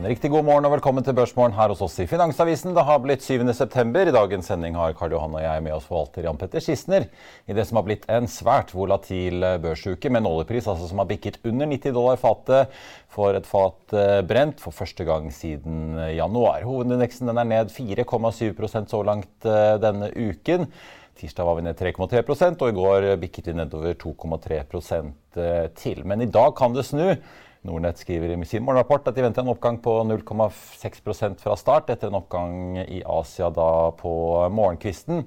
En riktig god morgen og velkommen til Børsmorgen her hos oss i Finansavisen. Det har blitt 7. september. I dagens sending har Karl Johan og jeg med oss forvalter Jan Petter Skisner i det som har blitt en svært volatil børsuke med en oljepris altså, som har bikket under 90 dollar fatet for et fat eh, brent for første gang siden januar. Hovedindeksen er ned 4,7% så langt eh, denne uken. Tirsdag var vi ned 3,3% og i går bikket vi nedover 2,3 eh, til. Men i dag kan det snu. Nordnett skriver i sin morgenrapport at de venter en oppgang på 0,6% fra start, etter en oppgang i Asia da på morgenkvisten.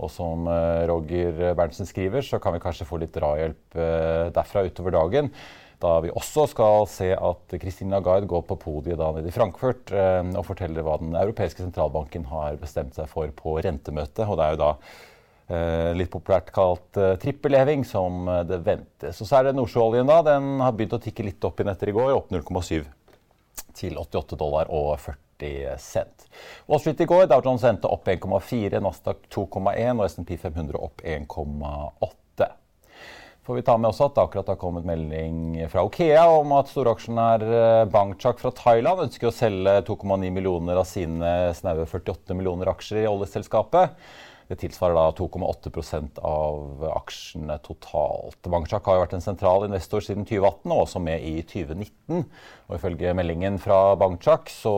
Og som eh, Roger Berntsen skriver, så kan vi kanskje få litt drahjelp eh, derfra utover dagen. Da vi også skal se at Christine Lagarde går på podiet da nede i Frankfurt eh, og forteller hva den europeiske sentralbanken har bestemt seg for på rentemøtet. Og det er jo da litt populært kalt uh, trippelheving, som uh, det ventes. Og så er det nordsjøoljen. da, Den har begynt å tikke litt opp igjen etter i går, opp 0,7 til 88 dollar og 40 cent. Wall Street i går, Dow Jones endte opp 1,4, Nasdaq 2,1 og S&P 500 opp 1,8. Får vi ta med også at det akkurat har kommet melding fra Okea om at storaksjonær Bangchak fra Thailand ønsker å selge 2,9 millioner av sine snaue 48 millioner aksjer i oljeselskapet. Det tilsvarer da 2,8% av aksjene totalt. Bankchak har jo vært en sentral investor siden 2018 og også med i 2019. Og Ifølge meldingen fra Bankchak så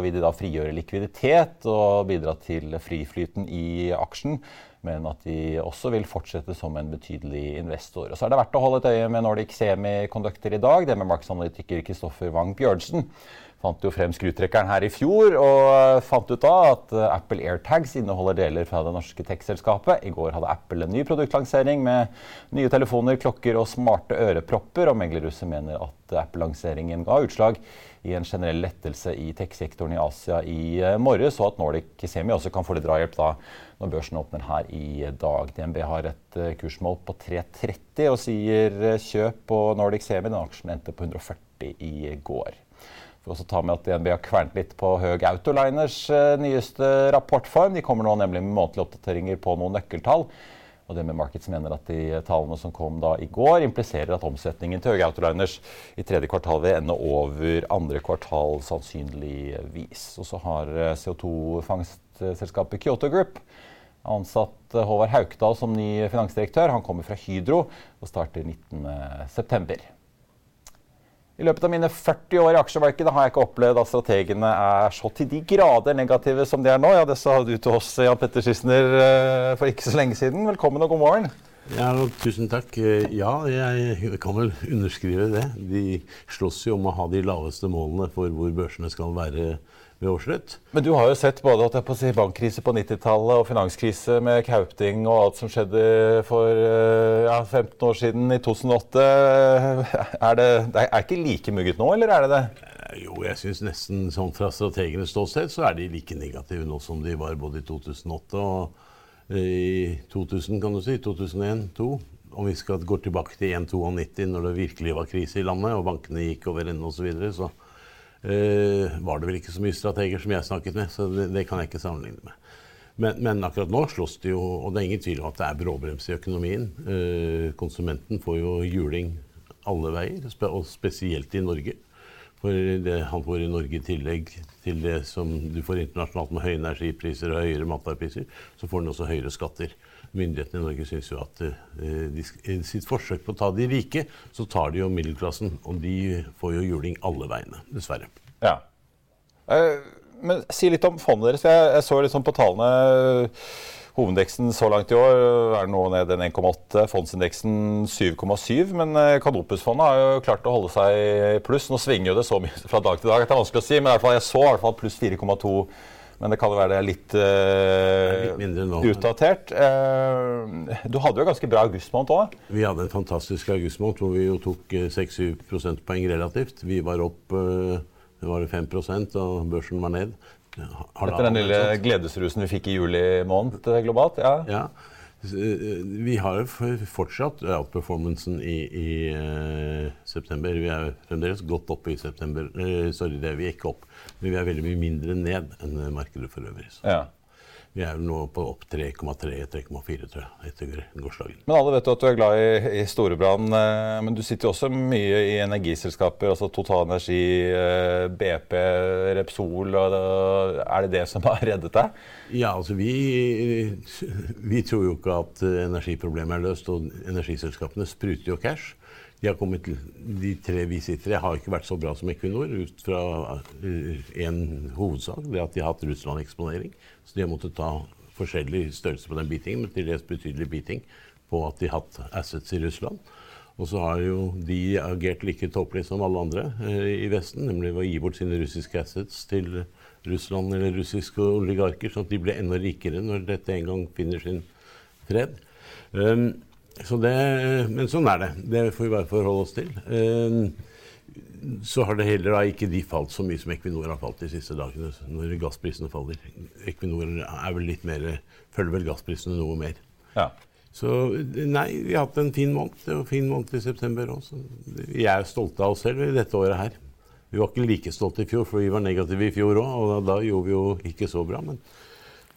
vil de da frigjøre likviditet og bidra til friflyten i aksjen men at de også vil fortsette som en betydelig investor. Og så er det verdt å holde et øye med Nordic Semiconductor i dag. Det med markedsanalytiker Kristoffer Wang Bjørnsen fant jo frem skrutrekkeren her i fjor og fant ut da at eh, Apple AirTags inneholder deler fra det norske tech-selskapet. I går hadde Apple en ny produktlansering med nye telefoner, klokker og smarte ørepropper. Og meglerhuset mener at Apple-lanseringen ga utslag i en generell lettelse i tech-sektoren i Asia i eh, morges, og at Nordic Semi også kan få litt drahjelp da når børsen åpner her i dag. DNB har et eh, kursmål på 3,30 og sier kjøp på Nordic Semi. Den aksjen endte på 140 i går. Får også ta med at DNB har kvernet litt på Høg Autoliners eh, nyeste rapportform. De kommer nå nemlig med månedlige oppdateringer på noen nøkkeltall. Og med Markets mener at de tallene som kom da i går, impliserer at omsetningen til Høg Autoliners i tredje kvartal vil ende over andre kvartal sannsynligvis. Og så har eh, CO2-fangstselskapet Kyoto Group ansatt eh, Håvard Haukdal som ny finansdirektør. Han kommer fra Hydro og starter 19.9. I løpet av mine 40 år i aksjemarkedet har jeg ikke opplevd at strategene er så til de grader negative som de er nå. Ja, Det sa du til oss, Jan Petter Schissner, eh, for ikke så lenge siden. Velkommen og god morgen. Ja, tusen takk. Eh, ja, jeg kan vel underskrive det. De slåss jo om å ha de laveste målene for hvor børsene skal være ved årsslutt. Men du har jo sett både på si, bankkrise på 90-tallet og finanskrise med Kaupting og alt som skjedde for eh, ja, 15 år siden, i 2008. Er det, det er ikke like mugget nå, eller er det det? Eh, jo, jeg syns nesten sånn fra strategenes ståsted så er de like negative nå som de var både i 2008 og eh, i 2000, kan du si. 2001-2002. Om vi skal gå tilbake til 1,92 når det virkelig var krise i landet og bankene gikk over ende osv., så, videre, så var det vel ikke så mye strateger som jeg snakket med, så det, det kan jeg ikke sammenligne med. Men, men, akkurat nå slåss det jo, og det er ingen tvil om at det er bråbrems i økonomien. Uh, konsumenten får jo juling alle veier, og spesielt i Norge. For det, han får i Norge i tillegg til det som du får internasjonalt med høye energipriser og høyere matvarepriser, så får han også høyere skatter. Myndighetene i Norge syns jo at uh, de, i sitt forsøk på å ta de rike, så tar de jo middelklassen. Og de får jo juling alle veiene, dessverre. Ja. Uh, men si litt om fondet deres. Jeg, jeg så liksom på tallene Hovedindeksen så langt i år er nå ned 1,8. Fondsindeksen 7,7. Men eh, Canopus-fondet har jo klart å holde seg i pluss. Nå svinger jo det så mye fra dag til dag at det er vanskelig å si, men i fall, jeg så i hvert fall pluss 4,2. Men det kan jo være det er litt, uh, litt utdatert. Uh, du hadde jo ganske bra augustmåned òg? Vi hadde en fantastisk augustmåned hvor vi jo tok 6-7 prosentpoeng relativt. Vi var opp uh, var det 5% og børsen var ned. Etter den lille gledesrusen vi fikk i juli måned eh, globalt? Ja. ja. Eh, vi har fortsatt outperformancen i, i september. Vi er fremdeles godt oppe i september. Sorry, det er vi ikke opp. Men vi er veldig mye mindre ned enn markedet for øvrig. Ja. Vi er nå på opp 3,3-3,4 tror jeg, etter gårsdagen. Men alle vet jo at du er glad i, i Storebrand. Eh, men du sitter jo også mye i energiselskaper, altså Total Energi, eh, BP, Repsol. er det det som har reddet deg? Ja, altså vi, vi tror jo ikke at energiproblemet er løst. Og energiselskapene spruter jo cash. De, har kommet, de tre vi sitter i, har ikke vært så bra som Equinor ut fra én eh, hovedsak. Det at de har hatt Russland-eksponering. Så de har måttet ta forskjellig størrelse på den beatingen, men til dels betydelig beating på at de har hatt assets i Russland. Og så har jo de agert like tåpelig som alle andre eh, i Vesten, nemlig ved å gi bort sine russiske assets til Russland eller russiske oligarker, sånn at de blir enda rikere når dette en gang finner sin fred. Um, så det, men sånn er det. Det får vi bare forholde oss til. Ehm, så har det heller da ikke de falt så mye som Equinor har falt de siste dagene, når gassprisene faller. Equinor er vel litt mer, følger vel gassprisene noe mer. Ja. Så nei, vi har hatt en fin måned. En fin måned i september òg. Vi er stolte av oss selv i dette året her. Vi var ikke like stolte i fjor, for vi var negative i fjor òg. Og da, da, gjorde vi jo ikke så bra. Men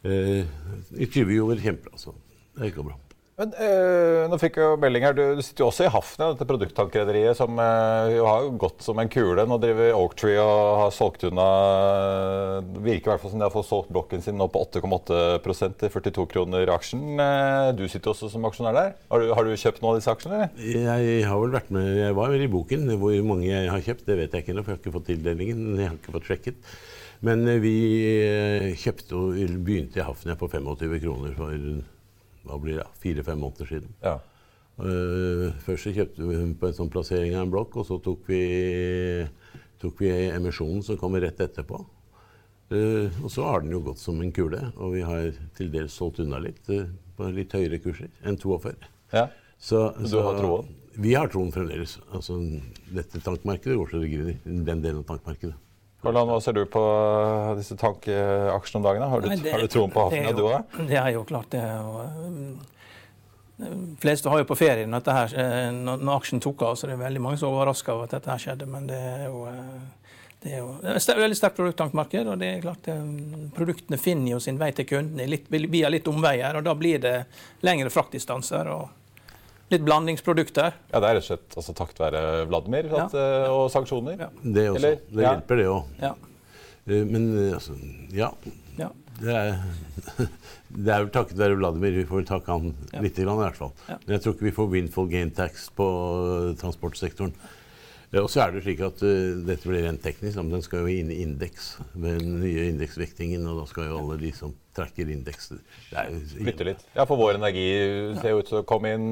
eh, i 20 gjorde vi kjempebra. Så det gikk bra. Men øh, nå fikk jeg jo melding her, du, du, sitter jo også i Hafnia, dette produkttankrederiet som øh, har gått som en kule. Nå driver Oaktree og har solgt unna Det virker i hvert fall som de har fått solgt blokken sin nå på 8,8% til 42 kroner aksjen. Du sitter også som aksjonær der. Har du, har du kjøpt noen av disse aksjene? Jeg har vel vært med, jeg var vel i boken. Hvor mange jeg har kjøpt, det vet jeg ikke ennå, for jeg har ikke fått tildelingen. Jeg har ikke fått sjekket. Men vi kjøpte og begynte i Hafnia på 25 kroner for hva blir det, fire-fem måneder siden. Ja. Uh, først kjøpte vi på en sånn plassering av en blokk, og så tok vi, tok vi emisjonen som kommer rett etterpå. Uh, og så har den jo gått som en kule, og vi har til dels solgt unna litt uh, på litt høyere kurser enn 42. Ja. Så, så, du har troen? Vi har troen fremdeles. Altså, dette tankmarkedet går så det griner. Den delen av tankmarkedet. Hvordan, hva ser du på disse tankeaksjene om dagen? Har du, Nei, det, har du troen på Hafnia, du òg? Det er jo klart, det. Og, de um, fleste har jo på ferie når, her, når, når, aksjen tok av, så det er veldig mange som er overraska over at dette her skjedde. Men det er jo, eh, det er jo et veldig sterkt produkttankmarked. og det er klart Produktene finner jo sin vei til kundene litt, via litt omveier. og Da blir det lengre fraktdistanser. og litt blandingsprodukter. Ja, Det er rett og slett altså, takket være Vladimir at, ja. Eh, og sanksjoner? Ja. Det også. Eller? Det hjelper, det òg. Ja. Eh, men eh, altså Ja. ja. Det, er, det er vel takket være Vladimir. Vi får vel takke han ja. litt, i hvert fall. Men jeg tror ikke vi får windfall gain tax på transportsektoren. Og så er det slik at uh, Dette blir rent teknisk, men den skal jo inn i indeks med den nye indeksvektingen. Og da skal jo alle de som trekker indeks Flytte litt. Ja, for Vår Energi ser jo ut til å komme inn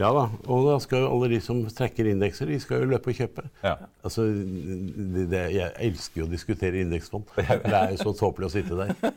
ja da, og da skal jo alle de som trekker indekser, de skal jo løpe og kjøpe. Ja. Altså, det, det, jeg elsker jo å diskutere indeksfond. Det er jo så tåpelig å sitte der.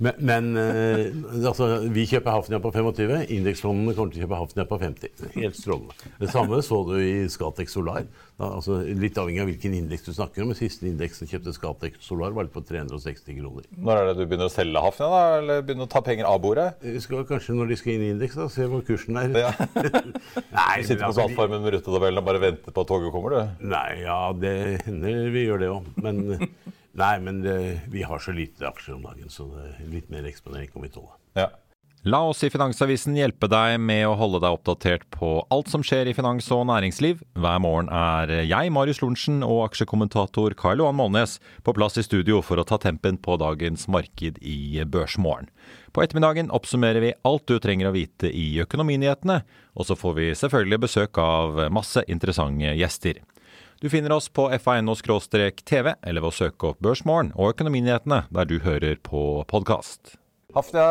Men, men eh, altså, vi kjøper Hafnia på 25, indeksfondene kommer til å kjøpe Hafnia på 50. Helt strålende. Det samme så du i Skatex Solar. Da, altså, litt avhengig av hvilken indeks du snakker om. Den siste indeksen kjøpte Skatex Solar var på 360 kroner. Når er det du begynner å selge Hafnia, da? Eller begynner å ta penger av bordet? Vi skal kanskje når de skal inn i indeks, da, se hvor kursen er. Ja. Nei, du sitter på plattformen med rutetabellen og bare venter på at toget kommer, du? Nei, ja, det hender vi gjør det òg. Men, nei, men det, vi har så lite aksjer om dagen, så det er litt mer eksponering kommer vi tåle. Ja. La oss i Finansavisen hjelpe deg med å holde deg oppdatert på alt som skjer i finans og næringsliv. Hver morgen er jeg, Marius Lorentzen, og aksjekommentator Karl Johan Målnes på plass i studio for å ta tempen på dagens marked i Børsmorgen. På ettermiddagen oppsummerer vi alt du trenger å vite i økonominyhetene, og så får vi selvfølgelig besøk av masse interessante gjester. Du finner oss på fa.no-tv, eller ved å søke opp Børsmorgen og Økonominyhetene der du hører på podkast. Hafnia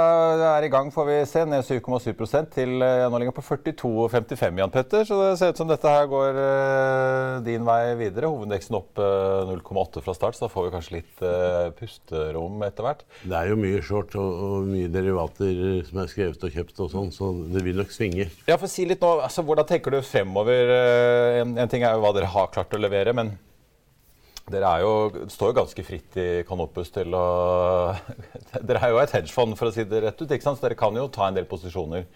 er i gang, får vi se. Ned 7,7 til eh, nå ligger på 42,55, Jan Petter. Så det ser ut som dette her går uh, din vei videre. Hovedindeksen opp uh, eh, 0,8 fra start, så da får vi kanskje litt pusterom etter hvert. Det er jo mye short og, og, mye derivater som er skrevet og kjøpt og sånn, så det vil nok svinge. Ja, for si litt nå, altså, Hvordan tenker du fremover? En, en ting er jo hva dere har klart å levere, men dere jo, står jo ganske fritt i Canopus til å Dere er jo et hedgefond, for å si det rett ut. ikke sant? Så dere kan jo ta en del posisjoner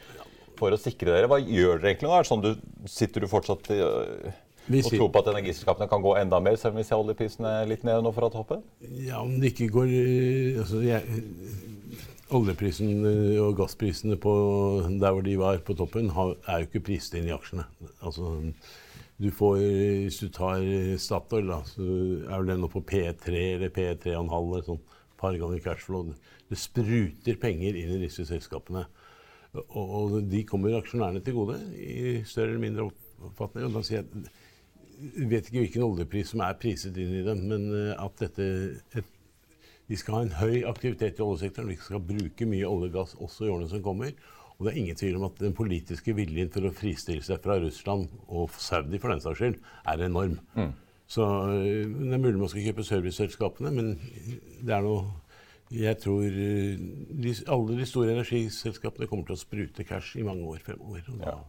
for å sikre dere. Hva gjør dere egentlig nå? Er det sånn du, sitter du fortsatt i, og tror på at energiselskapene kan gå enda mer, selv om vi ser oljeprisene litt ned nå fra toppen? Ja, om det ikke går altså, jeg, Oljeprisen og gassprisene på der hvor de var på toppen, er jo ikke prist inn i aksjene. Altså du får, Hvis du tar Statoil, da, så er vel den nå på P3 eller P3,5 eller sånn par ganger cashflow. Det spruter penger inn i disse selskapene. Og, og de kommer aksjonærene til gode i større eller mindre oppfatning. Og da sier jeg vet ikke hvilken oljepris som er priset inn i dem, men eh, at dette et, Vi skal ha en høy aktivitet i oljesektoren. Vi skal bruke mye olje og gass også i årene som kommer. Og det er ingen tvil om at den politiske viljen for å fristille seg fra Russland, og Saudi for den saks skyld, er enorm. Mm. Så eh, Det er mulig man skal kjøpe serviceselskapene, men det er noe jeg tror eh, de, alle de store energiselskapene kommer til å sprute cash i mange år fremover. Ja.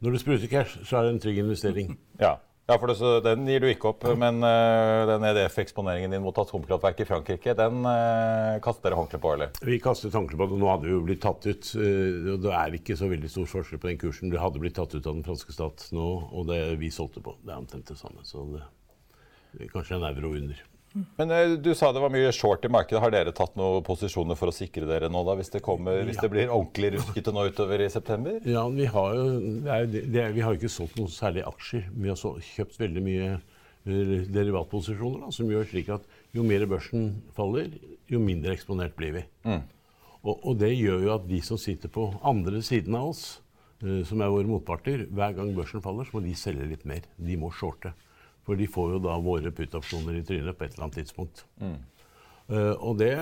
Når du spruter cash, så er det en trygg investering. Ja. Ja, for det, Den gir du ikke opp, men uh, den EDF-eksponeringen din mot atomkraftverk i Frankrike, den uh, kaster dere håndkle på, eller? Vi kastet håndkle på det. Nå hadde vi jo blitt tatt ut. Uh, det er ikke så veldig stor forskjell på den kursen. Det hadde blitt tatt ut av den franske stat nå, og det vi solgte på. Det er omtrent det samme. Så det, det kanskje en euro under. Men eh, du sa det var mye short i markedet. Har dere tatt noen posisjoner for å sikre dere nå, da, hvis det, kommer, hvis det blir ordentlig ruskete nå utover i september? Ja, vi har jo det det vi har ikke solgt noen særlige aksjer. Vi har så, kjøpt veldig mye eh, derivatposisjoner, da, som gjør slik at jo mer børsen faller, jo mindre eksponert blir vi. Mm. Og, og, det gjør jo at de som sitter på andre siden av oss, uh, som er våre motparter, hver gang børsen faller, så må de selge litt mer. De må shorte. For de får jo da våre put-opsjoner i trynet på et eller annet tidspunkt. Mm. Uh, og det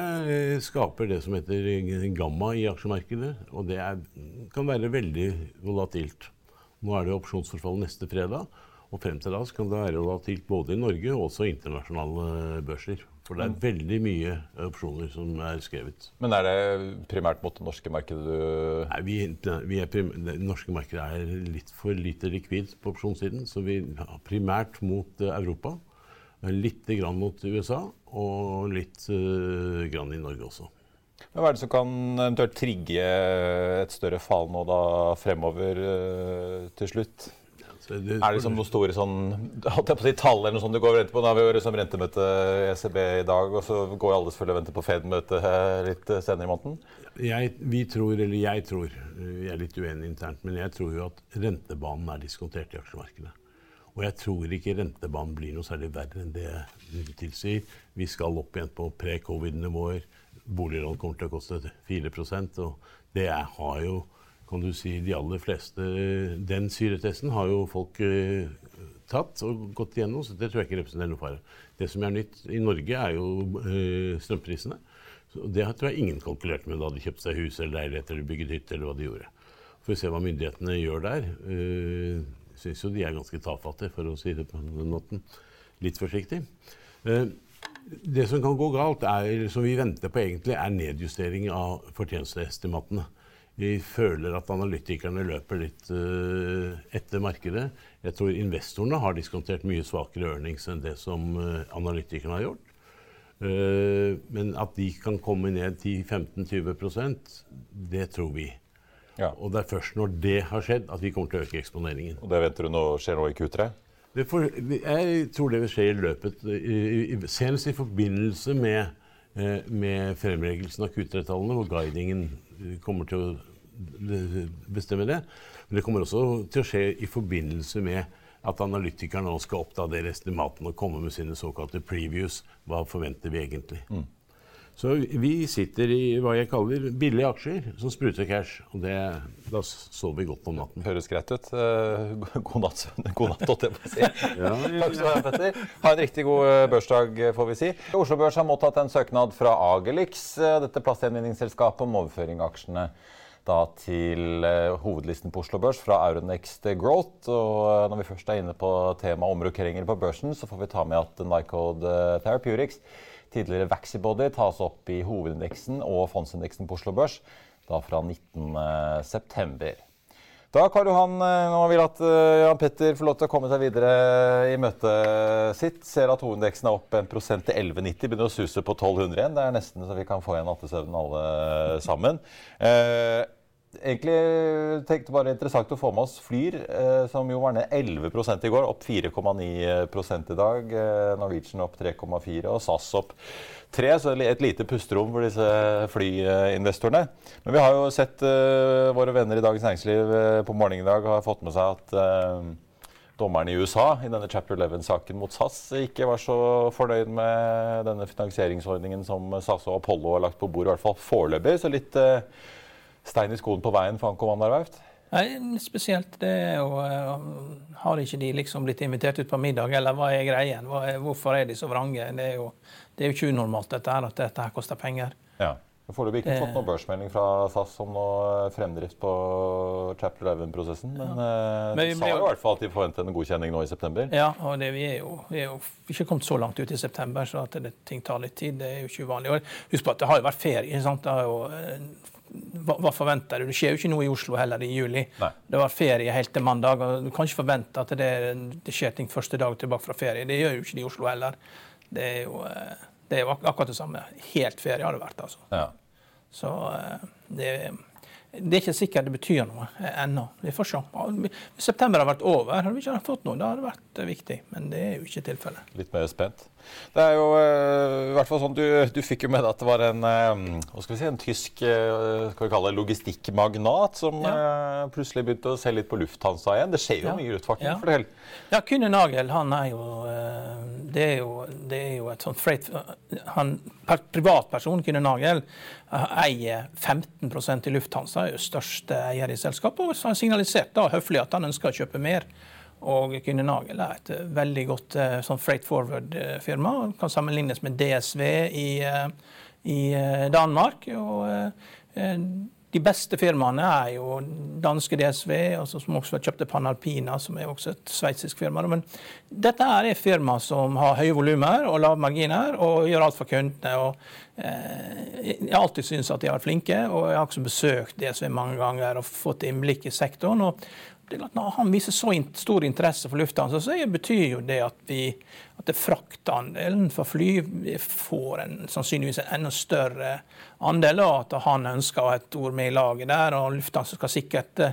skaper det som heter gamma i aksjemarkedet. Og det er, kan være veldig volatilt. Nå er det opsjonsforfall neste fredag. Og frem til da kan det være volatilt både i Norge og også internasjonale børser. For det er mm. veldig mye opsjoner som er skrevet. Men er det primært mot det norske markedet du Nei, vi, vi Det norske markedet er litt for lite likvid på opsjonssiden. Så vi er primært mot uh, Europa. Litt grann mot USA, og litt uh, grann i Norge også. Men Hva er det som kan eventuelt trigge et større fall nå da fremover til slutt? Det, det, er det liksom noen store sånn, holdt jeg på å si, tall eller noe sånt du går og venter på? Nå har vi jo liksom rentemøte i ECB i dag, og så går alle selvfølgelig og venter på Fed-møte litt eh, senere i måneden? Jeg, vi tror, eller jeg tror, vi er litt uenige internt, men jeg tror jo at rentebanen er diskontert i aksjemarkedet. Og jeg tror ikke rentebanen blir noe særlig verre enn det tilsier. Vi skal opp igjen på pre-covid-nivåer. Boliglån kommer til å koste 4% og det er, har jo kan du si de aller fleste Den syretesten har jo folk uh, tatt og gått igjennom, så det tror jeg ikke representerer noe fare. Det som er nytt i Norge, er jo uh, strømprisene. Så det tror jeg ingen kalkulerte med da de kjøpte seg hus eller leilighet eller bygget hytte eller hva de gjorde. Får vi se hva myndighetene gjør der. Uh, Syns jo de er ganske tafatte, for å si det på den måten. Litt forsiktig. Uh, det som kan gå galt, er, som vi venter på egentlig, er nedjustering av fortjenesteestimatene. Vi føler at analytikerne løper litt uh, etter markedet. Jeg tror investorene har diskontert mye svakere earnings enn det som uh, analytikerne har gjort. Uh, men at de kan komme ned 10-15-20% det tror vi. Ja. Og det er først når det har skjedd, at vi kommer til å øke eksponeringen. Og det venter du nå skjer nå i Q3? For, jeg tror det vil skje i løpet Senest i forbindelse med, med fremleggelsen av Q3-tallene, hvor guidingen kommer til å bestemme det. Men det kommer også til å skje i forbindelse med at analytikerne nå skal oppdatere estimatene og komme med sine såkalte previews. Hva forventer vi egentlig? Mm. Så vi sitter i hva jeg kaller billige aksjer som spruter cash. Og det, da sover vi godt om natten. Høres greit ut. Eh, god natt, god natt holdt jeg på å si. ja, ja, Takk skal du ha, Petter. Ha en riktig god eh, børsdag, får vi si. Oslo Børs har mottatt en søknad fra Agelix, eh, dette plastgjenvinningsselskapet, om overføring av aksjene da til hovedlisten på Oslo Børs fra Euronext Growth. Og når vi først er inne på temaet omrokeringer på børsen, så får vi ta med at Nycode Therapeutics tidligere Vaxibody tas opp i hovedindeksen og fondsindeksen på Oslo Børs da fra 19.9. Da Karl Johan, eh, nå vil at eh, Jan Petter får lov til å komme seg videre i møtet sitt. Ser at hovedindeksen er opp 1% til 11,90. Begynner å suse på 1200 igjen. Det er nesten så vi kan få igjen nattesøvnen alle sammen. Eh, egentlig tenkte bare interessant å få med oss Flyr, eh, som jo var ned 11 i går. Opp 4,9 i dag. Eh, Norwegian opp 3,4 og SAS opp 3, så et lite pusterom for disse flyinvestorene. Men vi har jo sett eh, våre venner i Dagens Næringsliv eh, på morgenen i dag har fått med seg at eh, dommeren i USA i denne Chapter 11-saken mot SAS ikke var så fornøyd med denne finansieringsordningen som SAS og Apollo har lagt på bordet, i hvert fall foreløpig. Så litt eh, stein i skoen på veien for han Commander Verft? Nei, spesielt det jo eh, Har ikke de liksom blitt invitert ut på middag, eller hva er greien? Hva er, hvorfor er de så vrange? Det er jo, det er jo ikke unormalt dette her, at dette her koster penger. Ja. Foreløpig ikke fått noen børsmelding fra SAS om noe fremdrift på chapter 11-prosessen. Men, ja. Eh, men de sa jo i hvert fall at de forventer en godkjenning nå i september. Ja, og det, vi, er jo, vi, er jo, ikke kommet så langt ut i september, så at det, ting tar litt tid. Det er jo ikke uvanlig. husk på at det har jo vært ferie. Sant? Det har jo eh, hva, hva, forventer du? Det skjer jo ikke noe i Oslo heller i juli. Nei. Det var ferie helt til mandag. og Du kan ikke forvente at det, det, skjer ting første dag tilbake fra ferie. Det gjør jo ikke det i Oslo heller. Det er jo, eh, det er jo akkurat det samme. Helt ferie har det vært, altså. Ja. Så eh, det det er ikke sikkert det betyr noe ennå. Vi får se. Hvis september har vært over, hadde vi ikke fått noe. Da hadde det vært viktig. Men det er jo ikke tilfellet. Litt mer spent. Det er jo uh, i hvert fall sånn, du, du, fikk jo med deg at det var en, uh, hva skal vi si, en tysk uh, skal vi kalle det, logistikkmagnat som ja. plutselig begynte å se litt på Lufthansa igjen. Det skjer jo ja. mye i luftfarten. Ja. Fortell. Ja, Kunne Nagel han er jo det er jo, det er jo et sånt freight han, Privatperson Kunne Nagel eier 15% i Lufthansa, er jo største eier i selskapet, og har signalisert da høflig at han ønsker å kjøpe mer. Og Kynne Nagel er et veldig godt eh, sånn freight forward-firma. Kan sammenlignes med DSV i, eh, i eh, Danmark. og de beste firmaene er jo danske DSV, altså som også kjøpte Panalpina, som er også et sveitsisk firma. Men dette er et firma som har høye volumer og lave marginer og gjør alt for kundene. og eh, Jeg har alltid syntes at de har vært flinke, og jeg har også besøkt DSV mange ganger og fått innblikk i sektoren. og når han viser så stor interesse for lufthansa, så betyr jo det at, vi, at fraktandelen for fly får en, sannsynligvis en enda større andel, og at han ønsker å ha et ord med i laget der. og Lufthansa skal sikkert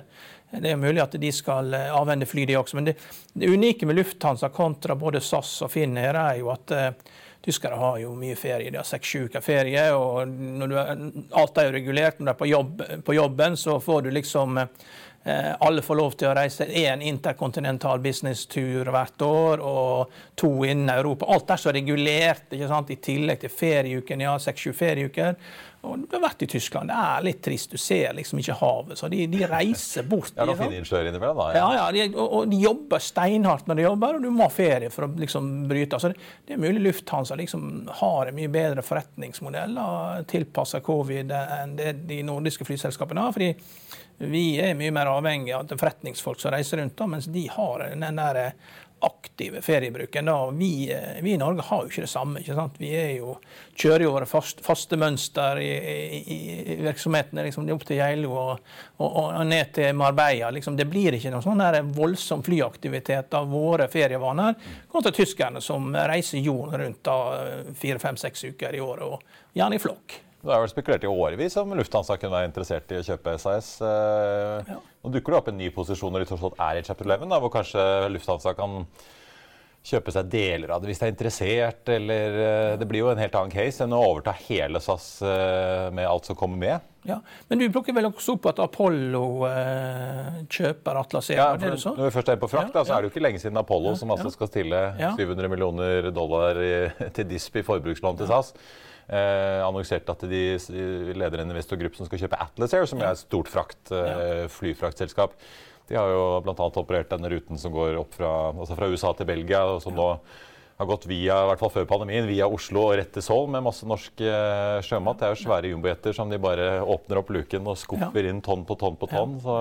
det er mulig at de skal avhende fly, de også. Men det, det unike med Lufthansa kontra både SAS og Finnair er jo at uh, tyskere har jo mye ferie. De har seks-sju uker ferie. og er, Alt er jo regulert. Når du er på, jobb, på jobben, så får du liksom Eh, alle får lov til å reise én interkontinental businesstur hvert år og to innen Europa. Alt er så regulert, ikke sant? i tillegg til ferieuken. Ja, seks-sju ferieuker. Og du har vært i Tyskland. Det er litt trist. Du ser liksom ikke havet. Så de, de reiser bort. Ja, noen fine innsjøer innimellom, da. Ja, ja, de, og, og, de jobber steinhardt når de jobber, og du må ha ferie for å liksom bryte. Så det, det er mulig Lufthansa liksom har en mye bedre forretningsmodell tilpassa covid enn det de nordiske flyselskapene har. fordi vi er mye mer avhengig av forretningsfolk som reiser rundt, da, mens de har den der aktive feriebruken. Da. Vi, vi, i Norge har jo ikke det samme. ikke sant? Vi jo, kjører jo våre fast, faste mønster i, i, i virksomhetene. Liksom, opp til Geilo og, og, og, ned til Marbella. Liksom. Det blir ikke noen sånn voldsom flyaktivitet av våre ferievaner kontra tyskerne, som reiser jorden rundt fire, fem, seks uker i året, og gjerne i flokk. Det har vel spekulert i årevis om Lufthansa kunne være interessert i å kjøpe SAS. Eh, ja. Nå dukker det opp en ny posisjon når de tross alt er i chapter 11, da, hvor kanskje Lufthansa kan kjøpe seg deler av det hvis de er interessert. Eller eh, Det blir jo en helt annen case enn å overta hele SAS eh, med alt som kommer med. Ja, Men du plukker vel også opp at Apollo eh, kjøper Atlas Air? Ja, er det så? når vi først er på frakt, Ja, da, så er det jo ikke lenge siden Apollo, som altså skal stille Ja. 700 millioner dollar i, til DISP i forbrukslån til SAS. Eh, annonserte at de leder en investorgruppe som skal kjøpe Atlas Air, som er et stort frakt, eh, flyfraktselskap. De har jo bl.a. operert denne ruten som går opp fra, altså fra USA til Belgia, og som nå har gått via, i hvert fall før pandemien, via Oslo og rett til Seoul med masse norsk eh, sjømat. Det er jo svære jumbojeter som de bare åpner opp luken og skuffer inn tonn på tonn på tonn. Så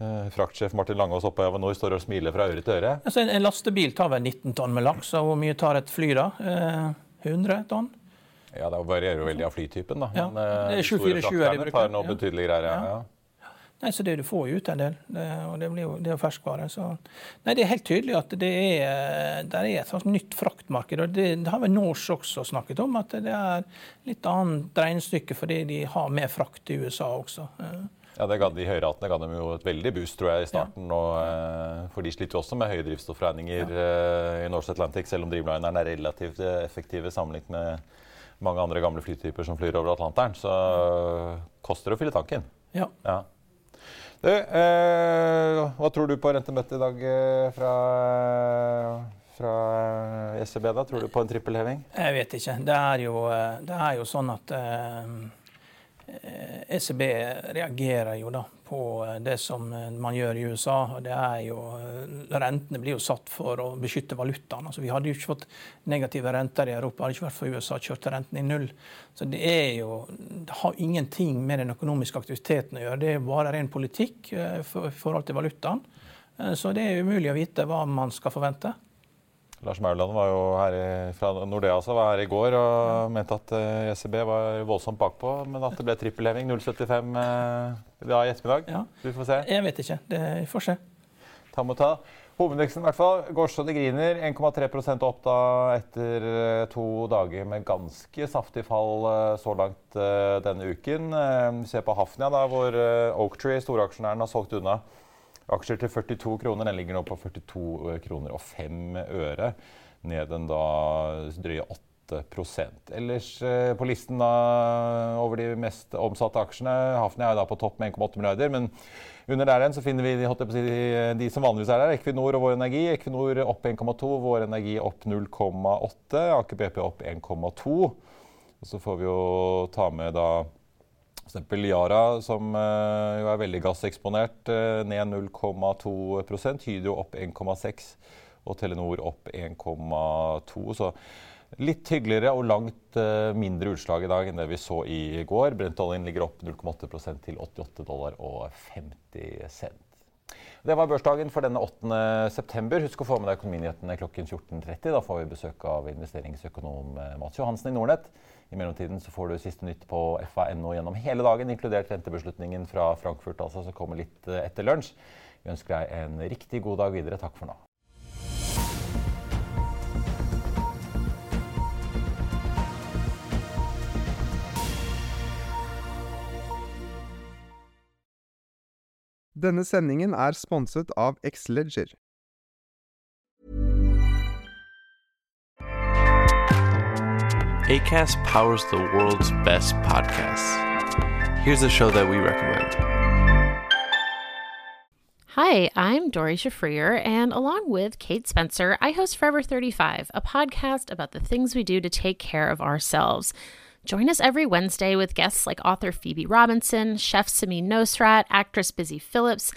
eh, fraktsjef Martin Langås oppe i Avinor står og smiler fra øre til øre. Altså, en, en lastebil tar vel 19 tonn med laks, og hvor mye tar et fly da? Eh, 100 tonn? Ja, Det varierer jo veldig av flytypen, da. Ja, Men eh, det er de store 747 er de frakterne tar noe betydelig greier. Ja. Ja. Ja. Nei, så det du får jo ut en del, det, og det, blir jo, det er jo ferskvare. Så. Nei, det er helt tydelig at det er, det er et sånt nytt fraktmarked. og Det, det har vel Norse også snakket om, at det er litt annet regnestykke fordi de har mer frakt i USA også. Eh, Ja, det ga, De høyratene ga dem jo et veldig boost tror jeg, i starten. Og, eh, for de sliter jo også med høye drivstoffregninger eh, i Norse Atlantic, selv om drivlinerne er relativt eh, effektive sammenlignet med mange andre gamle flytyper som flyr over Atlanteren. Så koster det å fylle tanken. ja. Ja. Du, eh, hva tror du på rentemøtet i dag eh, fra, fra ECB? da? Tror du på en trippelheving? Jeg vet ikke. Det er jo, eh, det er jo sånn at eh, ECB reagerer jo da på eh, det som eh, man gjør i USA. og det er jo, eh, Rentene blir jo satt for å beskytte valutaen. Altså, vi hadde jo ikke fått negative renter i Europa hadde ikke vært for USA kjørte renten i null. Så det er jo, det har ingenting med den økonomiske aktiviteten å gjøre. Det er bare ren politikk i for- forhold til valutaen. Eh, Så det er umulig å vite hva man skal forvente. Lars Mauland var jo her i, fra Nordea altså, var her i går og mente at uh, ECB var voldsomt bakpå, men at det ble trippelheving 0,75 uh, da i ettermiddag. Ja. Vi får se. Jeg vet ikke. Det får se. Ta må ta. Hovedveksten i hvert fall. går så det griner. 1,3 opp da etter eh, to dager med ganske saftig fall eh, så langt eh, denne uken. Eh, Vi ser på Hafnia, da, hvor eh, Oaktree, storaksjonæren, har solgt unna aksjer til 42 kroner. Den ligger nå på 42 kroner og 5 øre. Ned en da drøye 8 Ellers eh, på listen da, over de mest omsatte aksjene Hafnia er da på topp med 1,8 milliarder. men under der igjen så finner vi de, de som vanligvis er der. Equinor og Vår Energi. Equinor opp 1,2, Vår Energi opp 0,8. Aker BP opp 1,2. Og så får vi jo ta med da f.eks. Yara, som eh, jo er veldig gasseksponert, eh, ned 0,2% Hydro opp 1,6 og Telenor opp 1,2. Så litt hyggeligere og langt eh, mindre utslag i dag enn det vi så i går. Brentoljen ligger opp 0,8% til 88 dollar og 50 cent. Det var børsdagen for denne 8. september. Husk å få med deg økonominyhetene klokken 14.30. Da får vi besøk av investeringsøkonom Mats Johansen i Nordnett. I mellomtiden så får du siste nytt på fa.no gjennom hele dagen, inkludert rentebeslutningen fra Frankfurt, altså, som kommer litt eh, etter lunsj. Vi ønsker deg en riktig god dag videre. Takk for nå. Denne sendingen er sponset av Xleger. ACAST powers the world's best podcasts. Here's a show that we recommend. Hi, I'm Dory Shafrier, and along with Kate Spencer, I host Forever 35, a podcast about the things we do to take care of ourselves. Join us every Wednesday with guests like author Phoebe Robinson, chef Samin Nosrat, actress Busy Phillips,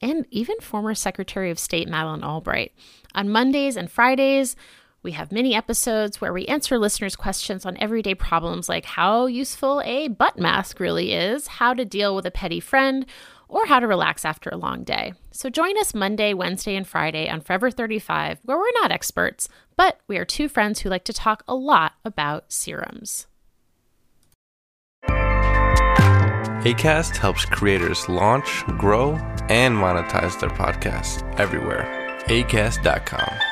and even former Secretary of State Madeleine Albright. On Mondays and Fridays, we have many episodes where we answer listeners' questions on everyday problems like how useful a butt mask really is, how to deal with a petty friend, or how to relax after a long day. So join us Monday, Wednesday, and Friday on Forever 35, where we're not experts, but we are two friends who like to talk a lot about serums. ACAST helps creators launch, grow, and monetize their podcasts everywhere. ACAST.com.